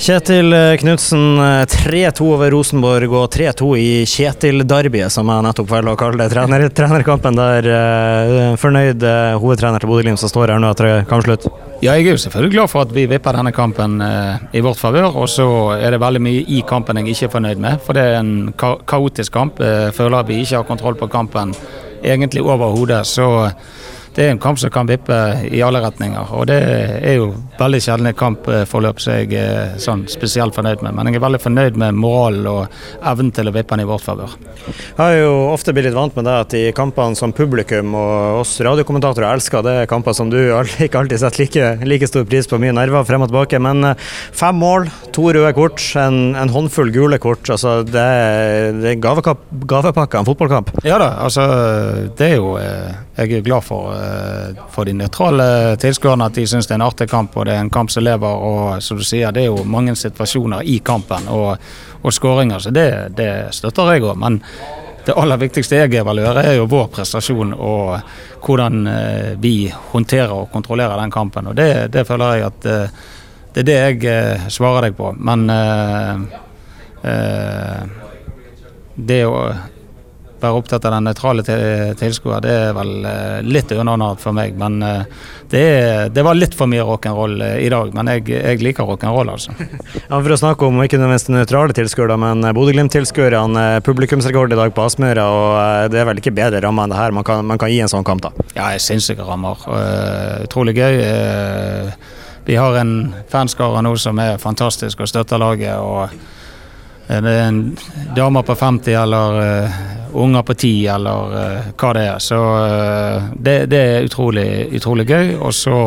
Kjetil Knutsen, 3-2 over Rosenborg og 3-2 i Kjetil-derbyet, som jeg nettopp velger å kalle det. Trener, trenerkampen der. eh, Fornøyd eh, hovedtrener til Bodø-Glimt som står her nå etter kampslutt? Ja, jeg er jo selvfølgelig glad for at vi vipper denne kampen eh, i vårt favør. Og så er det veldig mye i kampen jeg ikke er fornøyd med. For det er en ka kaotisk kamp. Jeg føler at vi ikke har kontroll på kampen egentlig overhodet. Så det er en kamp som kan vippe i alle retninger. Og det er jo veldig sjelden et kampforløp som jeg er sånn spesielt fornøyd med. Men jeg er veldig fornøyd med moralen og evnen til å vippe den i vårt favør. Jeg har jo ofte blitt litt vant med det at i kampene som publikum og oss radiokommentatorer elsker, det er kamper som du ikke alltid setter like, like stor pris på. Mye nerver frem og tilbake. Men eh, fem mål, to røde kort, en, en håndfull gule kort. Altså det, det er gavepakke av en fotballkamp. Ja da, altså det er jo eh, Jeg er glad for, eh, for de nøytrale tilskuerne at de syns det er en artig kamp og det er en kamp som lever. Og som du sier, det er jo mange situasjoner i kampen og, og skåringer, så det, det støtter jeg òg. Men det aller viktigste jeg evaluerer, er jo vår prestasjon og hvordan eh, vi håndterer og kontrollerer den kampen. Og det, det føler jeg at eh, det er det jeg eh, svarer deg på. Men det å være opptatt av den nøytrale til- tilskuer, det er vel eh, litt underordnet for meg. Men eh, det, er, det var litt for mye rock'n'roll eh, i dag. Men jeg, jeg liker rock'n'roll, altså. Ja, for å snakke om ikke nødvendigvis nøytrale tilskuere, men Bodø-Glimt-tilskuerne. Publikumsrekord i dag på Aspmyra, og det er vel ikke bedre rammer enn det her man kan, man kan gi en sånn kamp, da. Ja, jeg sinnssyke rammer. Utrolig gøy. Vi har en fanskare nå som er fantastisk og støtter laget. og det er en dame på 50 eller unger på ti, eller uh, hva det er. Så uh, det, det er utrolig, utrolig gøy. Og så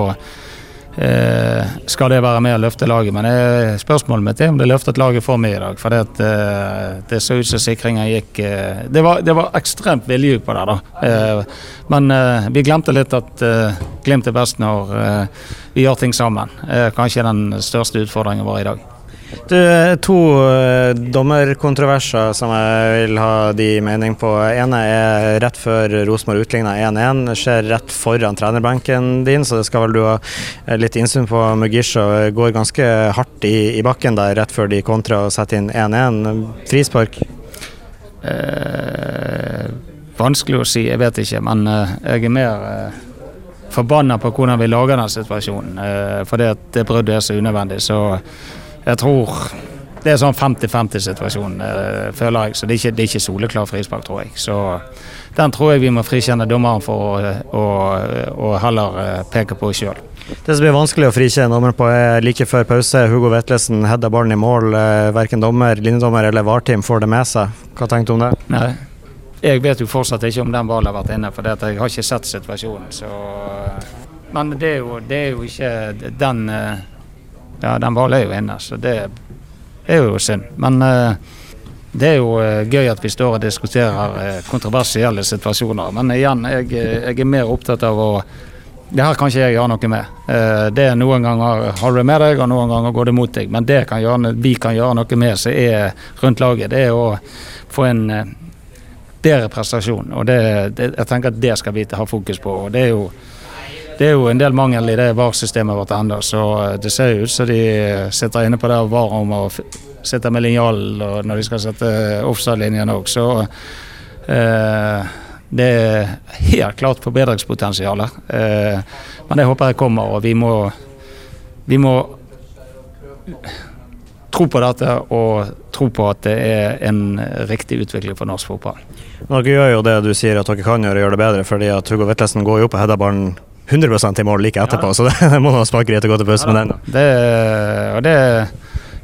eh, skal det være med å løfte laget. Men eh, spørsmålet mitt er om det løftet laget for mye i dag. For det, det så ut som sikringen gikk det, var, det var ekstremt vilje på det, da. Men vi glemte litt at Glimt er best når vi gjør ting sammen. Kanskje den største utfordringen vår i dag. Du, to eh, dommerkontroverser som jeg vil ha de mening på. ene er rett før Rosenborg utligna 1-1. Skjer rett foran trenerbenken din, så det skal vel du ha eh, litt innsyn på. Mugisha går ganske hardt i, i bakken der rett før de kontrer og setter inn 1-1. Frispark. Eh, vanskelig å si, jeg vet ikke. Men eh, jeg er mer eh, forbanna på hvordan vi lager den situasjonen. Eh, for det, det bruddet er så unødvendig. Så jeg tror det er sånn 50-50-situasjon, eh, føler jeg. Så det er ikke, det er ikke soleklar frispark, tror jeg. Så den tror jeg vi må frikjenne dommeren for å, heller eh, peke på sjøl. Det som blir vanskelig å frikjenne dommeren på, er like før pause. Hugo Vetlesen header ballen i mål. Eh, Verken dommer, linjedommer eller VAR-team får det med seg. Hva tenkte du om det? Nei. Jeg vet jo fortsatt ikke om den ballen har vært inne, for det at jeg har ikke sett situasjonen. Så, men det er, jo, det er jo ikke den Ja, den ballen er jo inne, så det er jo synd. Men eh, det er jo eh, gøy at vi står og diskuterer eh, kontroversielle situasjoner. Men igjen, jeg, jeg er mer opptatt av å det her kan ikke jeg gjøre noe med. Det er Noen ganger har du det med deg, og noen ganger går det mot deg. Men det kan gjøre, vi kan gjøre noe med som er rundt laget, det er å få en bedre prestasjon. Og det, det, jeg tenker at det skal vi ha fokus på. og det er jo det er jo en del mangel i det VAR-systemet vårt ennå, så eh, det ser jo ut som de sitter inne på det VAR om å f- sitte med linjalen og når de skal sette offside-linjen òg. Så eh, det er helt klart forbedringspotensial. Eh, men det håper jeg kommer, og vi må, vi må tro på dette og tro på at det er en riktig utvikling for norsk fotball. Dere gjør jo det du sier at dere kan gjøre, gjøre det bedre, fordi at Hugo Vetlesen går jo på og header ballen 100 i mål like etterpå, så det må nå smake greit å gå til pause med den. Det, det,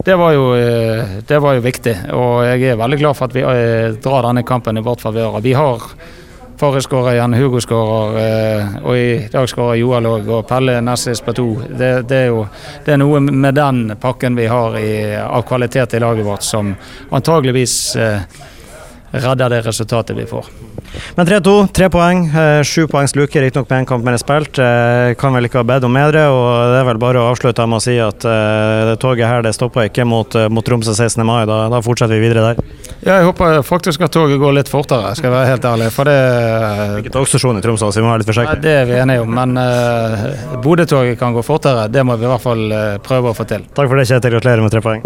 det, var jo, eh, det var jo viktig, og jeg er veldig glad for at vi eh, drar denne kampen i vårt favør. Vi har Farris skårer igjen, Hugo skårer, eh, og i dag skårer Joel òg, og Pelle Nessis på to. Det, det, er jo det er noe med den pakken vi har i, av kvalitet i laget vårt som antageligvis redder det resultatet vi får. Men 3-2, tre poeng. Eh, sju poengs luke, riktignok med én kamp mer spilt. Eh, kan vel ikke ha bedt om bedre, og det er vel bare å avslutte med å si at det toget her det stopper ikke mot, mot Tromsø 16. mai. Da, da, fortsetter vi videre der. Ja, jeg håper faktisk at toget går litt fortere, skal jeg være helt ærlig. For det Ikke togstasjon i Tromsø, så vi må være litt forsiktige. det er vi enige om, men uh, Bodø-toget kan gå fortere. Det må vi i hvert fall prøve å få til. Takk for det, Kjetil. Gratulerer med tre poeng.